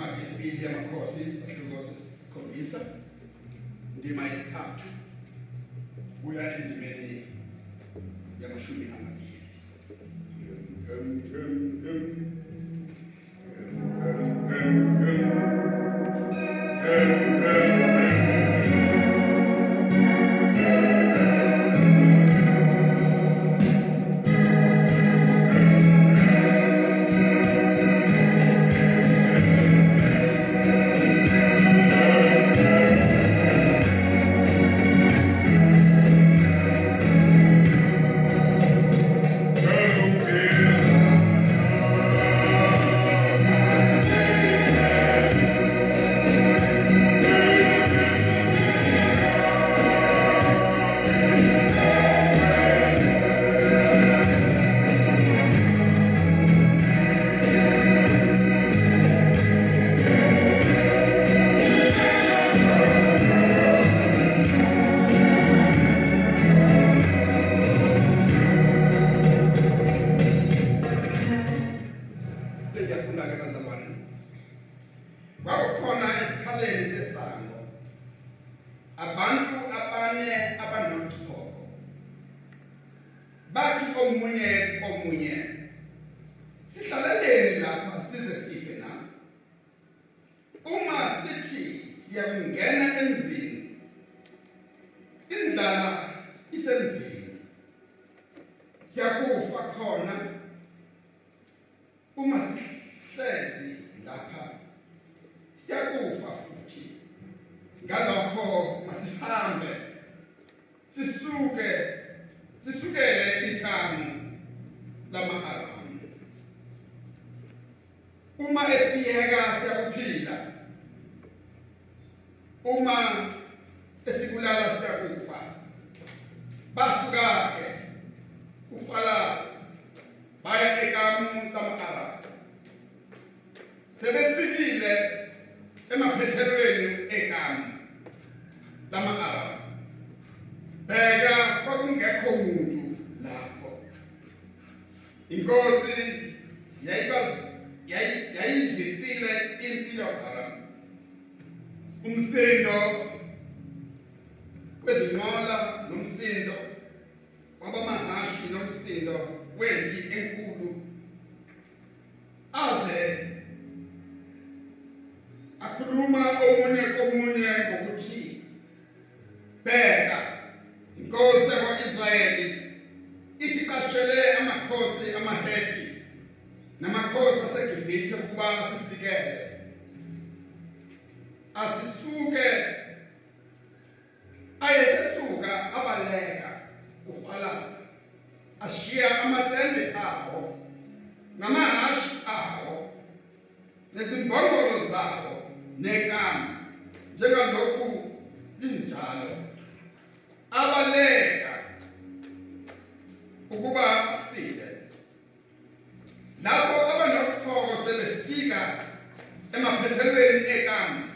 imali isibili yamakhosi sahluko sesikhombisa indima yesithathu kuya endimeni yamashumi amabili um, um, um, um. Um, um, um, um. eceleni ehambi lama-arab. Bheka kwakungekho muntu lapho. Inkosi befika emaphethelweni egama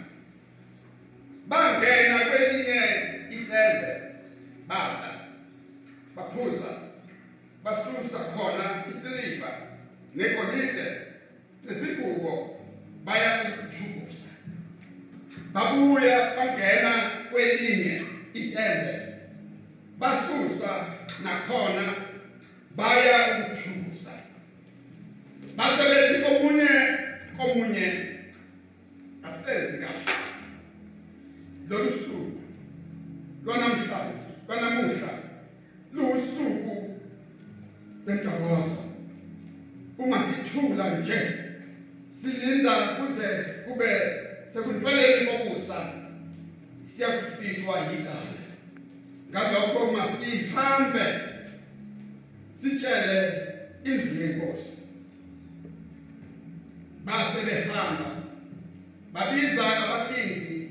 babiza abalindi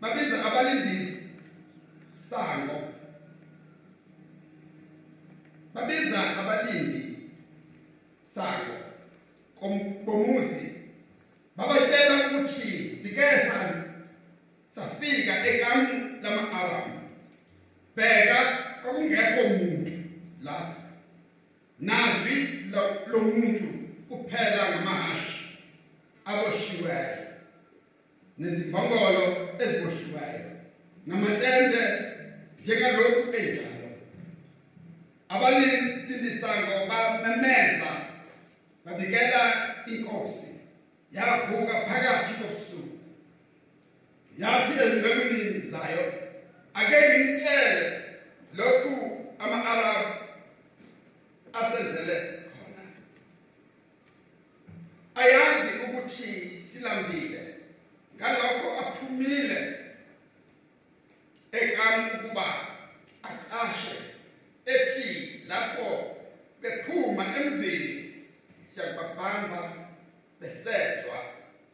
babiza abalindi sango. Babiza abalindi sango.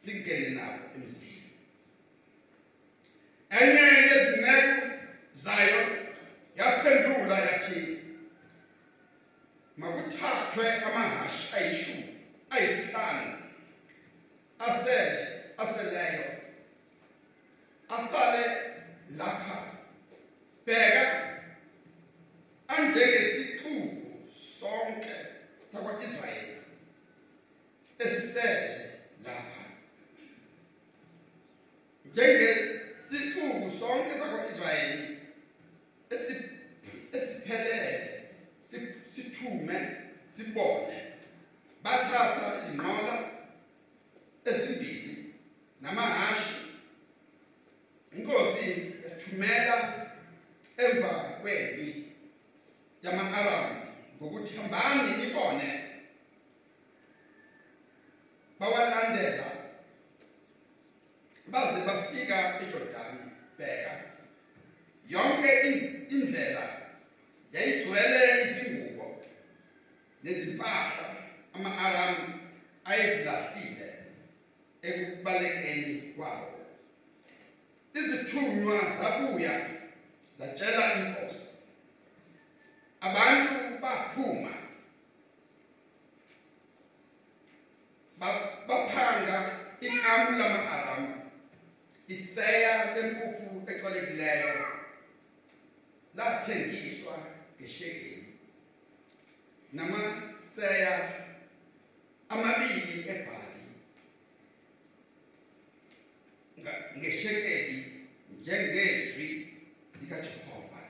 Singene nabo emzini yonke in- indlela yayigcwele izingubo nezimpahla ama-aramu ayezilahlile ekubalekeni kwawo. Izithunywa zabuya zatshela inkosi. Abantu baphuma ba- baphanga ikamu lama-aramu iseya lempuphu exolekileyo lathengiswa ngeshekeli namaseya amabili ebhali nga- ngeshekeli njengezwi likaJehova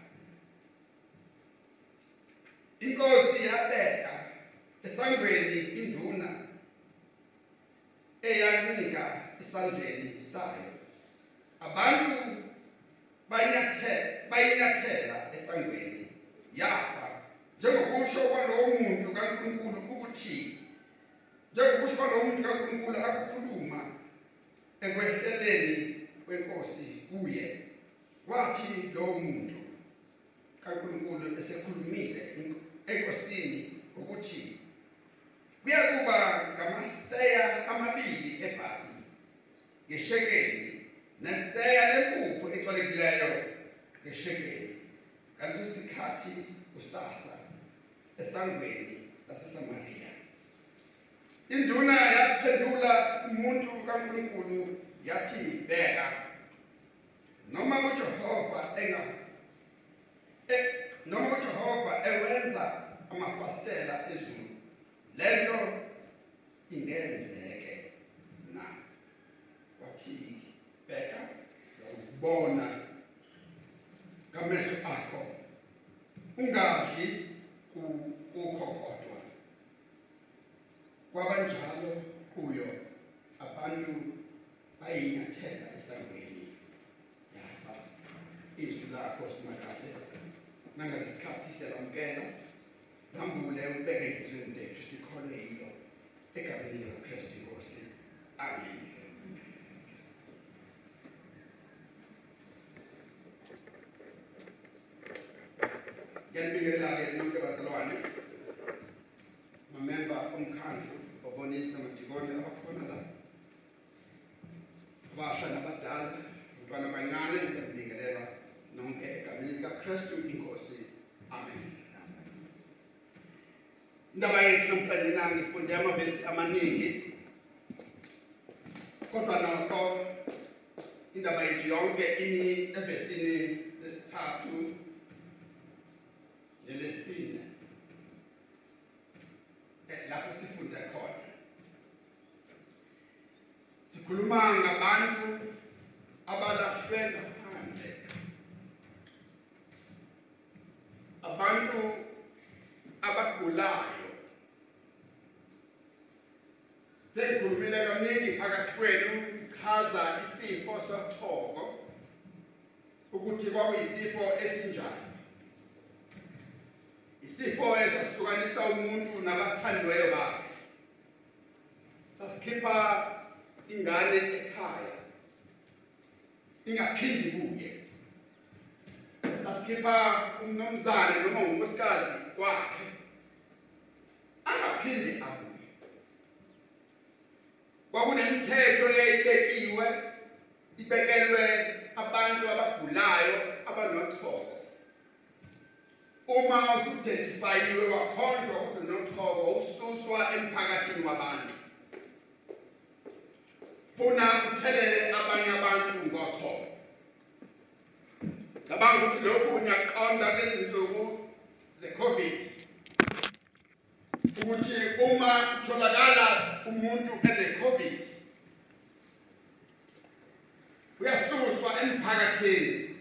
inkosi yabeka esangweni induna eyancika esandleni sayo abantu banyathe bayinyathela esangweni yafa njengokusho kwalowo muntu kaNkulunkulu ukuthi njengokusho kwalowo muntu kaNkulunkulu akukhuluma ekwehleleni kwenkosi kuye wathi lowo muntu kaNkulunkulu esekhulumile enkosini ukuthi kuyakuba ngamaseya amabili ebhali ngeshekeli neseya lempuphu exolekileyo ngeshekeli. Ngaleso sikhathi kusasa esangweni laseSamariya. Induna yaphendula umuntu kaNkulunkulu yathi bheka noma uJehova enga e- noma uJehova ewenza amafastela ezulu lento ingenzeke na. Wathi bheka ukubona ngamehlo akho ungadli ku- kukho kodwa kwabanjalo kuyo abantu bayinyathela esangweni yafa izwi lakho simakade nangalesikhathi siyalamkela nambule ubeke ezinhlizweni zethu sikhole yilo egameni likaKristu inkosi amen Ngiyabingelela-ke nonke bazalwane mamemba omkhandlu obonisa namadikoni abakhona la abasha nabadala abantwana abancane ngiyabingelela nonke egameni likaKristu inkosi amen indaba yethu namhlanje nami ngifunde amavesi amaningi kodwa nokho indaba yethu yonke imi evesini lesithathu nelesine Eh, lapho sifunde khona. Sikhuluma ngabantu abalahlwe ngaphandle. Abantu abagulayo Sengikhulumile kaningi phakathi kwenu chaza isifo sothoko ukuthi kwakuyisifo esinjani. Isifo esasihlukanisa umuntu nabathandiweyo bakhe. Sasikhipha ingane ekhaya ingaphindi kuye. Sasikhipha umnomzane noma unkosikazi kwakhe angaphindi abuye. Kwakunemithetho eyayibekiwe ibekelwe abantu abagulayo abanothoko uma usudesifayiwe wakhonjwa ukuthi unothoko ususwa emphakathini wabantu. Funa uthelele abanye abantu ngothoko cabanga ukuthi lokhu ngiyaqonda lezinsuku ze-covid. Ukuthi uma kutholakala umuntu ene-covid uyasuswa emphakathini.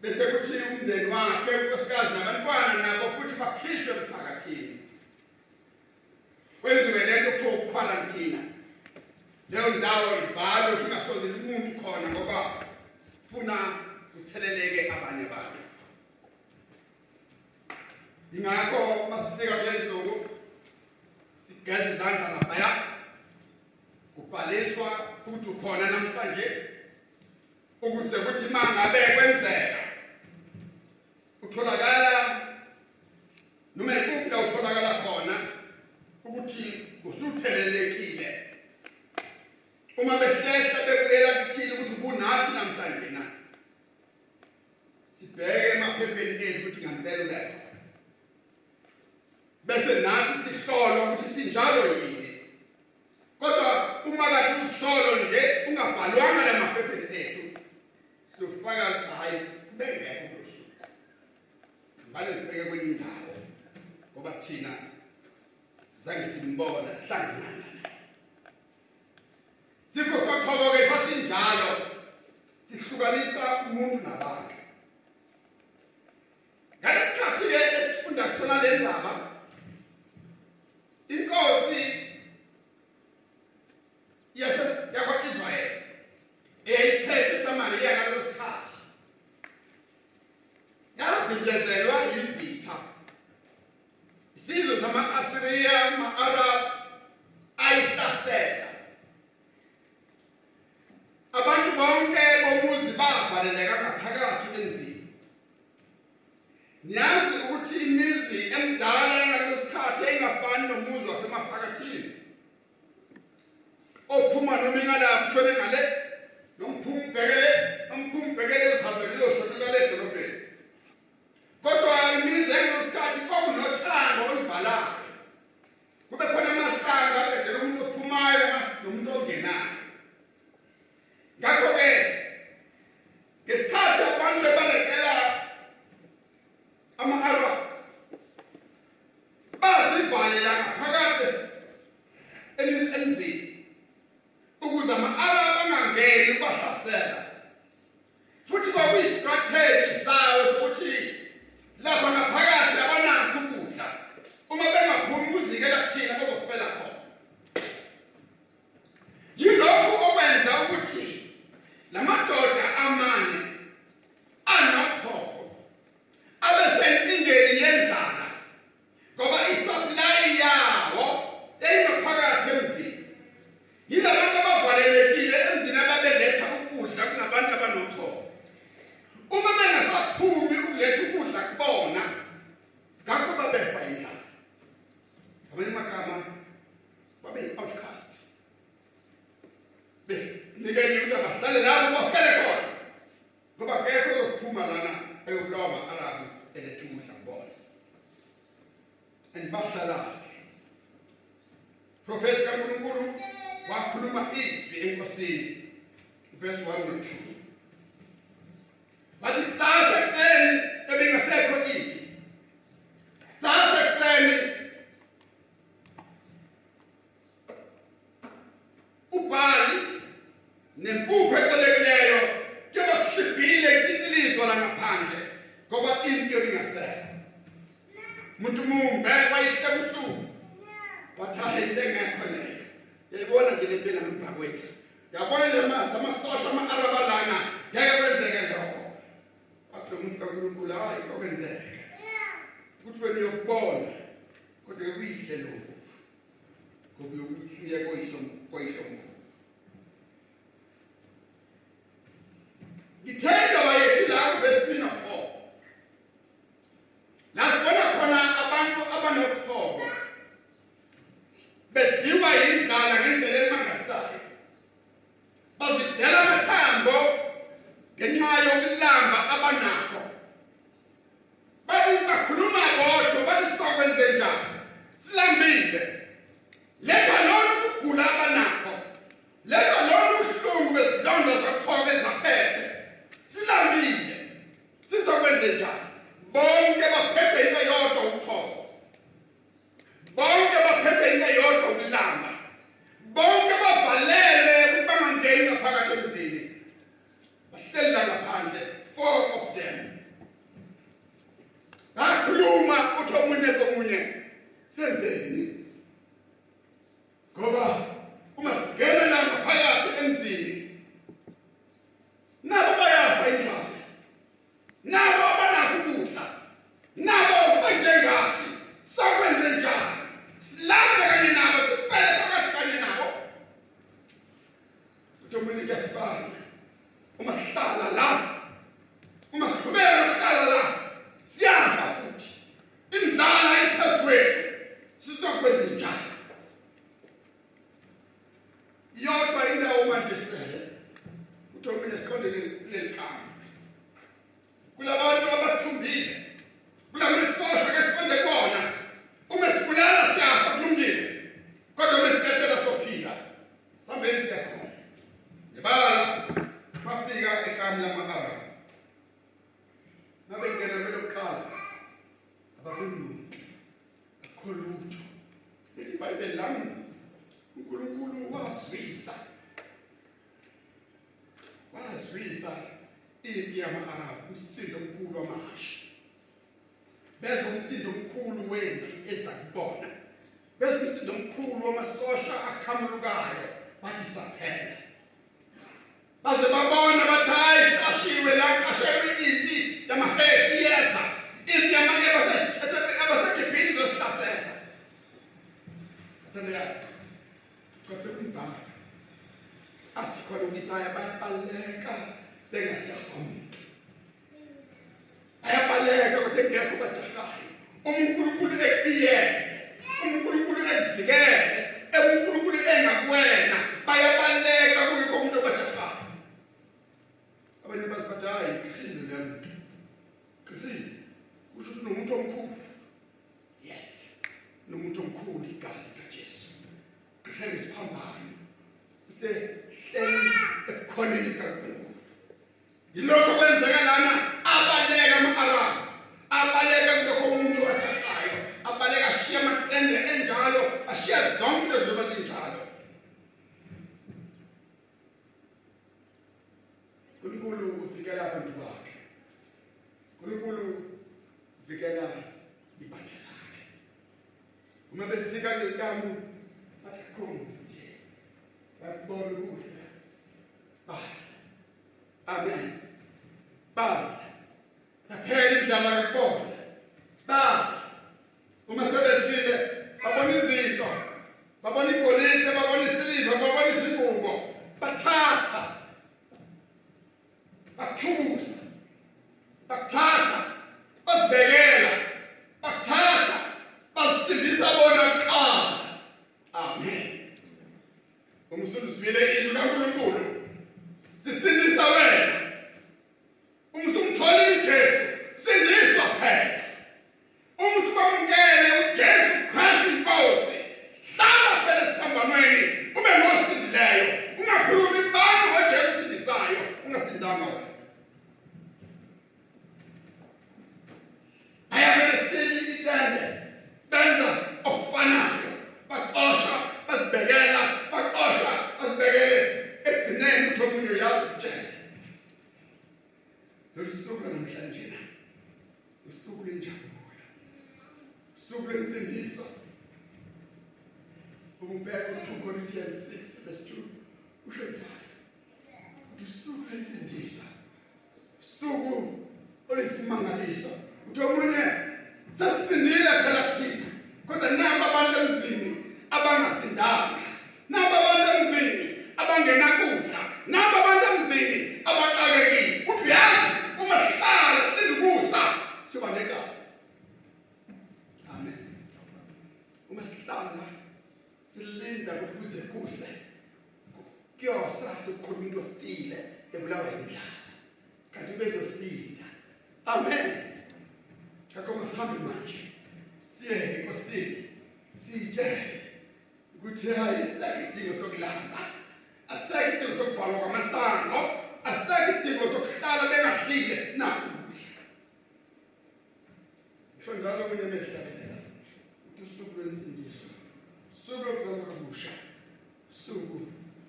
Bese kuthi umndeni wakhe unkosikazi nabantwana nabo futhi bakhishwe emphakathini. Kwenziwe lento kuthiwa ukukhwarantina. Leyo ndawo ivalwe kungasondeli umuntu khona ngoba funa kutheleleke abanye abantu. Ingakho masifika kulenzuku sigeza izandla laphaya kubhaliswa ukuthi ukhona namhlanje ukuze kuthi mangabe kwenzeka utholakala noma ikuphi la utholakala khona ukuthi usuthelelekile uma behlehla bekuyela kuthile ukuthi kunathi namhlanje na sibheke emaphepheni ethu ukuthi ngempela lekho bese nathi sihlolo ukuthi sinjalo yini. Kodwa uma kade uhlolo nje ungabhalwanga la maphepheni ethu sofaka hayi bengekho kusuku ngale ngibeke kwenye indawo ngoba thina zange simbona sihlangana naye. Sifo soqhobo-ke sasinjalo sihlukanisa umuntu nabantu. sisehleli ekukholeni kaNkulunkulu yilokho kwenzeka lana. umsindisi vile izwi likaNkulunkulu Uma sihlala silinda ukuze kuse kuyosa into ofile ebulawa yindlala kanti bezosinda amen. Ngakho masihambe manje siye enkosini siyitshele ukuthi hayi aseke isidingo sokulamba aseke isidingo sokubhalwa kwamasango aseke isidingo sokuhlala bengadlile nakudla ngisho njalo ukuthi usuku lwensindiso usuku lokuzalwa kabusha usuku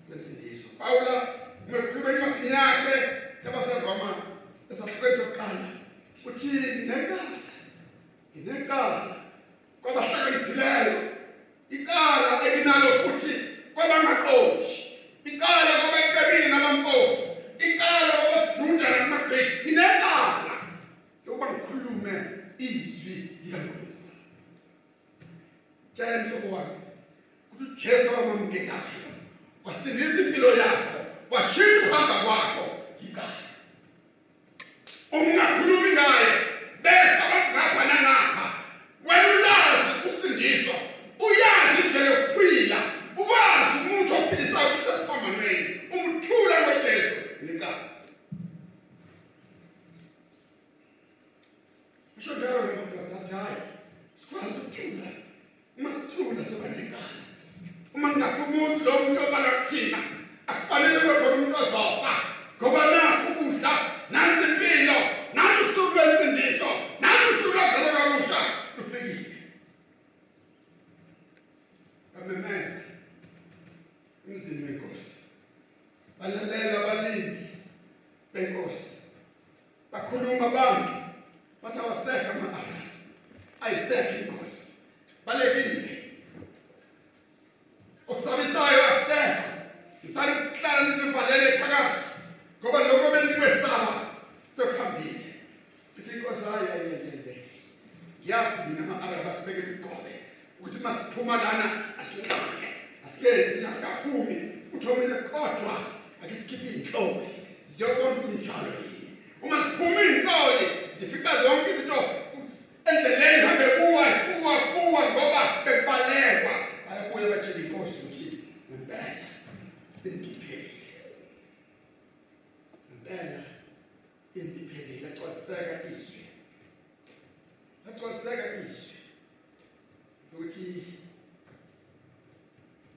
lwensindiso pawula umekhuluma encwadini yakhe yabaseroma esafredo kuqala uthi ngenkala nginenkala kwabahlakaniphileyo ikala elinalo futhi kwabangaqondi ikala kwabayiqebile nabampofu ikala kwabajuda namagreki nginenkala yokuba ngikhulume izwi likankulunkulu tshela mhlobo wami ukuthi ujesu wamamukelayo wasindisa impilo yakho washintsha uhamba kwakho siphuma lana asinqake asikenzi asikaphumi uthomile kodwa ake sikhiphe iy'nhloli ziyobona ukuthi njalo yini. Uma siphuma iy'nhloli zifika zonke izinto endleleni hambe kuwa kuwa kuwa ngoba bekubalekwa bayabuya batshela inkosi ukuthi ngempela bengiphelile ngempela bengiphelile lagcwaliseka izwi lagcwaliseka izwi ukuthi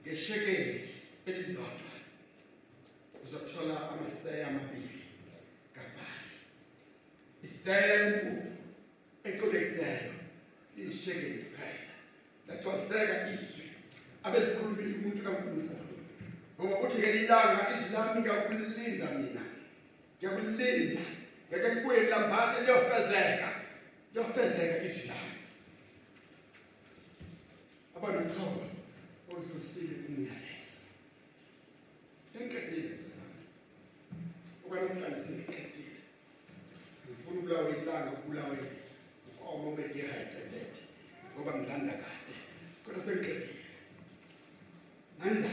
ngeshekeli elilodwa uzothola amaseya amabili kabali iseya enkulu ecolekileyo iyishekeli kuphela lagcwaliseka izwi abelikhulumile umuntu kankulunkulu ngoba uthi ngelilanga izwi lami ngiyakulinda mina ngiyakulinda ngeke kubuye lambane liyofezeka liyofezeka izwi lami abanotholo oludlulisile umyalezo engiqedile msebenzi ngoba namhlanje sengiqedile ukulawa ilanga ukulawa ukoma ube-dehydrated ngoba ngilanda kade. Kodwa sengiqedile nanda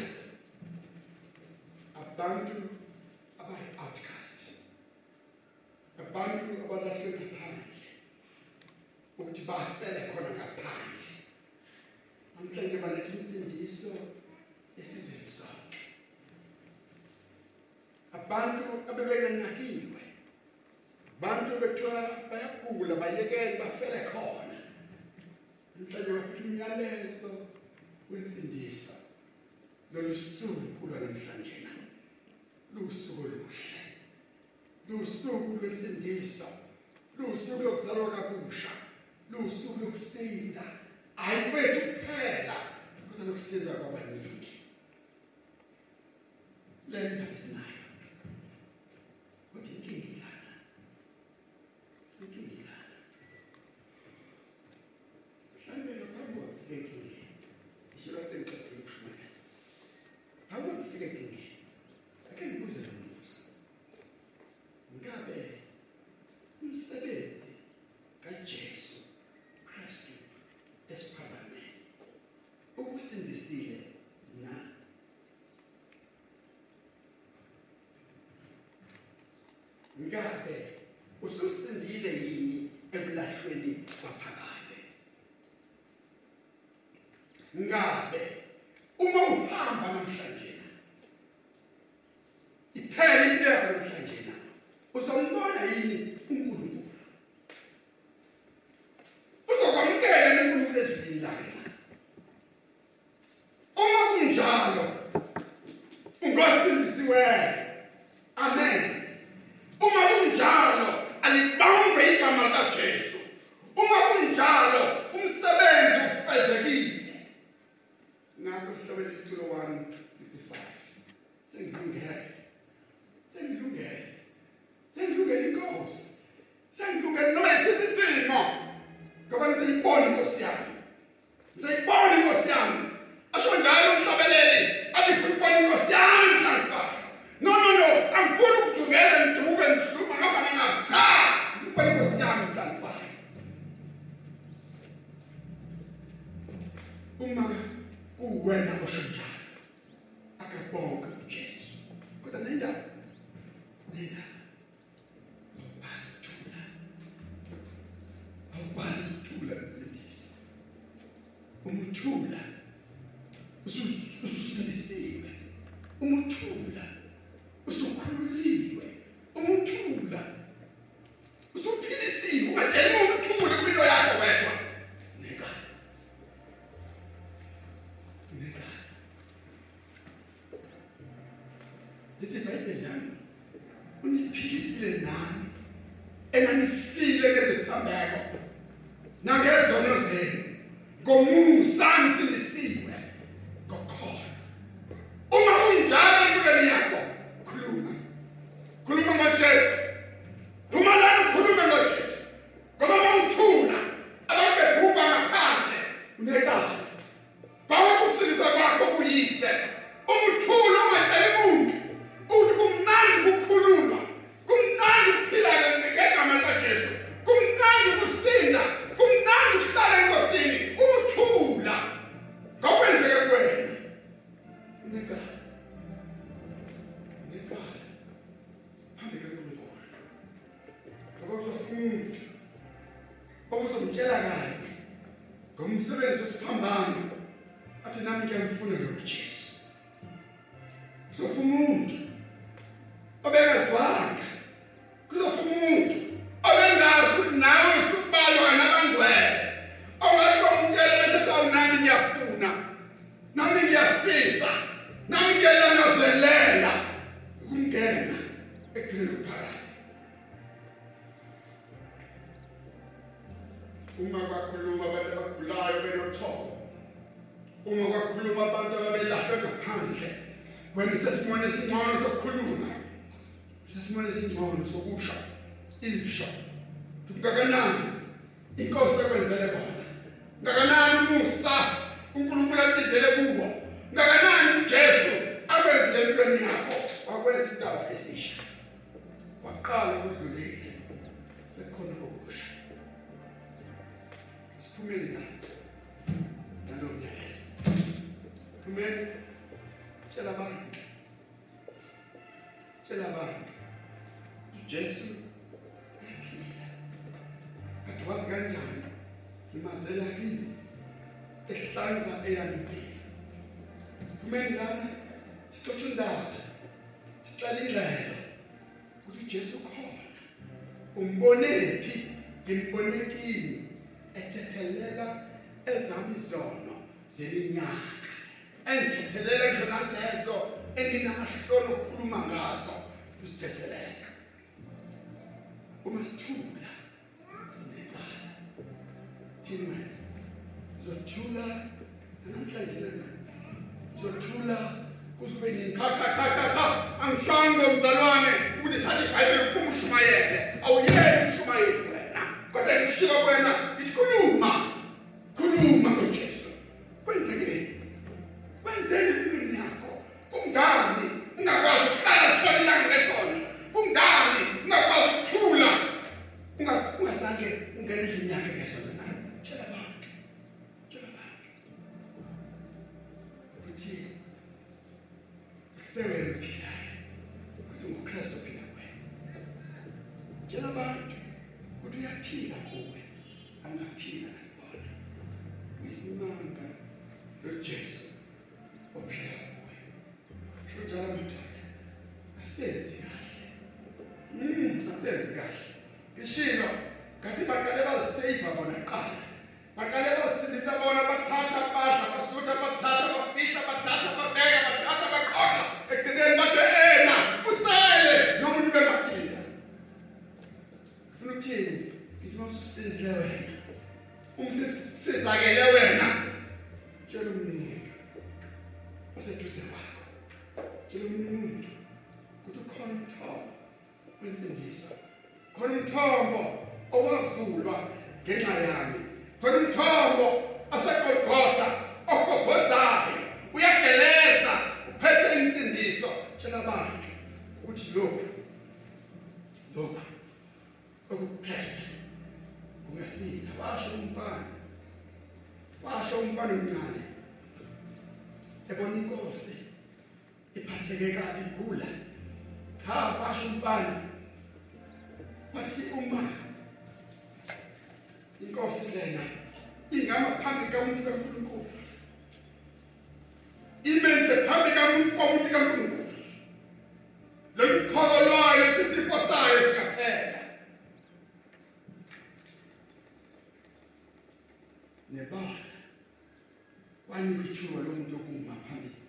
abantu abayi-outcast abantu abalahlwe ngaphandle ukuthi bafele khona ngaphandle. Namhlanje baletha insindiso esizweni sonke. Abantu abebengenakiwe abantu bethiwa bayagula bayekele bafele khona. Namhlanje baphiwa umyalezo wensindiso lolu suku lwanamhlanje na lusuku oluhle. Lusuku lwensindiso lusuku lokuzalwa kabusha. Lusuku lokusinda. Hayi kwethu kuphela kodwa lokusinda kwabaningi. Le ndaba ile seyibona inkosi yami. Seyibona inkosi yami. Asho njalo umhlabeleli athi seyibona inkosi yami sankfana no no no angifuni ukudumela ngiduke ngihluma ngapha nangapha. Cha seyibona inkosi yami sankfana uma kuwena குடும்பத்தை ungokakhuluma abantu ababelahlwe ngaphandle wena usesimone esingcono sokukhuluma usesimone esingcono sokusha isha ngakanani inkosi ekwenzele bona ngakanani umusa uNkulunkulu abizele kuwo ngakanani uJesu akwenzele empilweni yakho wakwenza indaba esisha waqala ukudlulile sekukhona okusha siphumele lapho zeminyaka engithetheleleke ngalezo enginamahlolo okukhuluma ngazo. Uzithetheleka. Uma sithula sinecala thina zothula namhlanje lena zothula kusube nenkhakhakhakha angishanga mzalwane ukuthi thathi ibhayibheli kumshumayele awuyeke umshumayeli wena kodwa ngishiya kwena nebala wanika ithuba lomuntu okuma phambili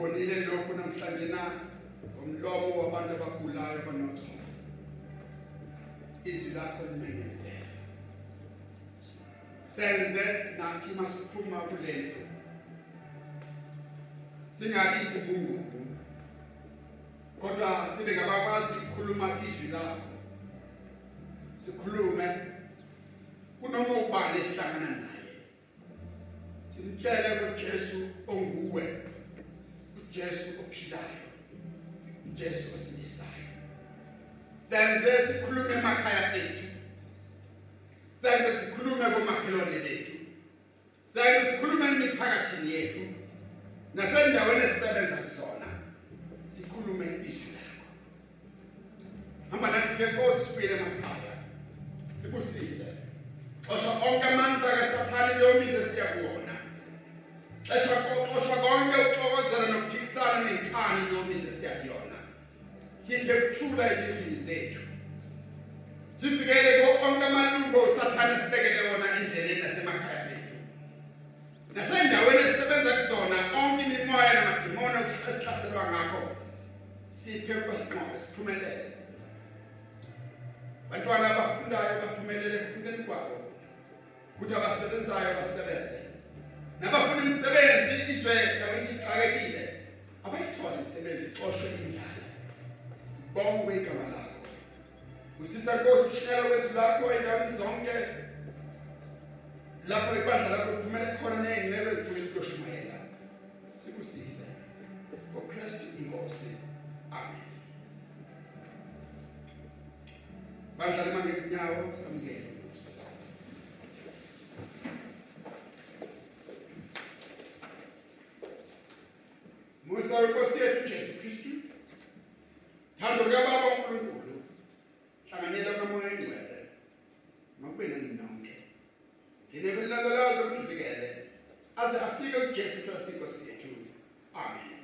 Sibonile lokho namhlanje na ngomlomo wabantu abagulayo banotholo. Izwi lakho limengezela. senze nathi masiphuma kulento. Singabi izibungubu kodwa sibe ngabakwazi ukukhuluma izwi lakho. Sikhulume kunoma ubani esihlangana naye. Simtshele kuJesu onguwe. uJesu ophilayo uJesu osindisayo senze sikhulume emakhaya ethu senze sikhulume komakhelwane bethu senze sikhulume emiphakathini yethu nasendaweni esisebenza kusona sikhulume izwi lakho hamba nathi ke nkosi sifike emakhaya sibusise xosha onke amandla kasathane leyomize siya kuwona xesha xosha konke ukuxokozela nokuphikisana nenkani leyomize siya kuyona siphe kuthula ezindlini zethu. Sivikele konke amalungu osathane sibekele wona endleleni nasemakhaya bethu. Nasendaweni esisebenza kuzona onke imimoya namadimoni esihlaselwa ngakho siphe kwesiqondo siphumelele. Bantwana abafundayo baphumelele ekufundeni kwabo. Ukuthi abasebenzayo basebenze. Usisa nkosi ushiyela kwezwi lakho endaweni zonke lapho ibandla lakho liphumele khona ney'ngcebo ezifuna ukuyoshumayela sikusise ngokristu inkosi amen bandla lima ngezinyawo samukele Nkosi. musa wenkosi yethu jesu kristu thando likababa unkulunkulu hlanganela kamoyeni wena makube nonke dinebelakalazo umvikele aze afike kujesu kristu inkosi yethu amen.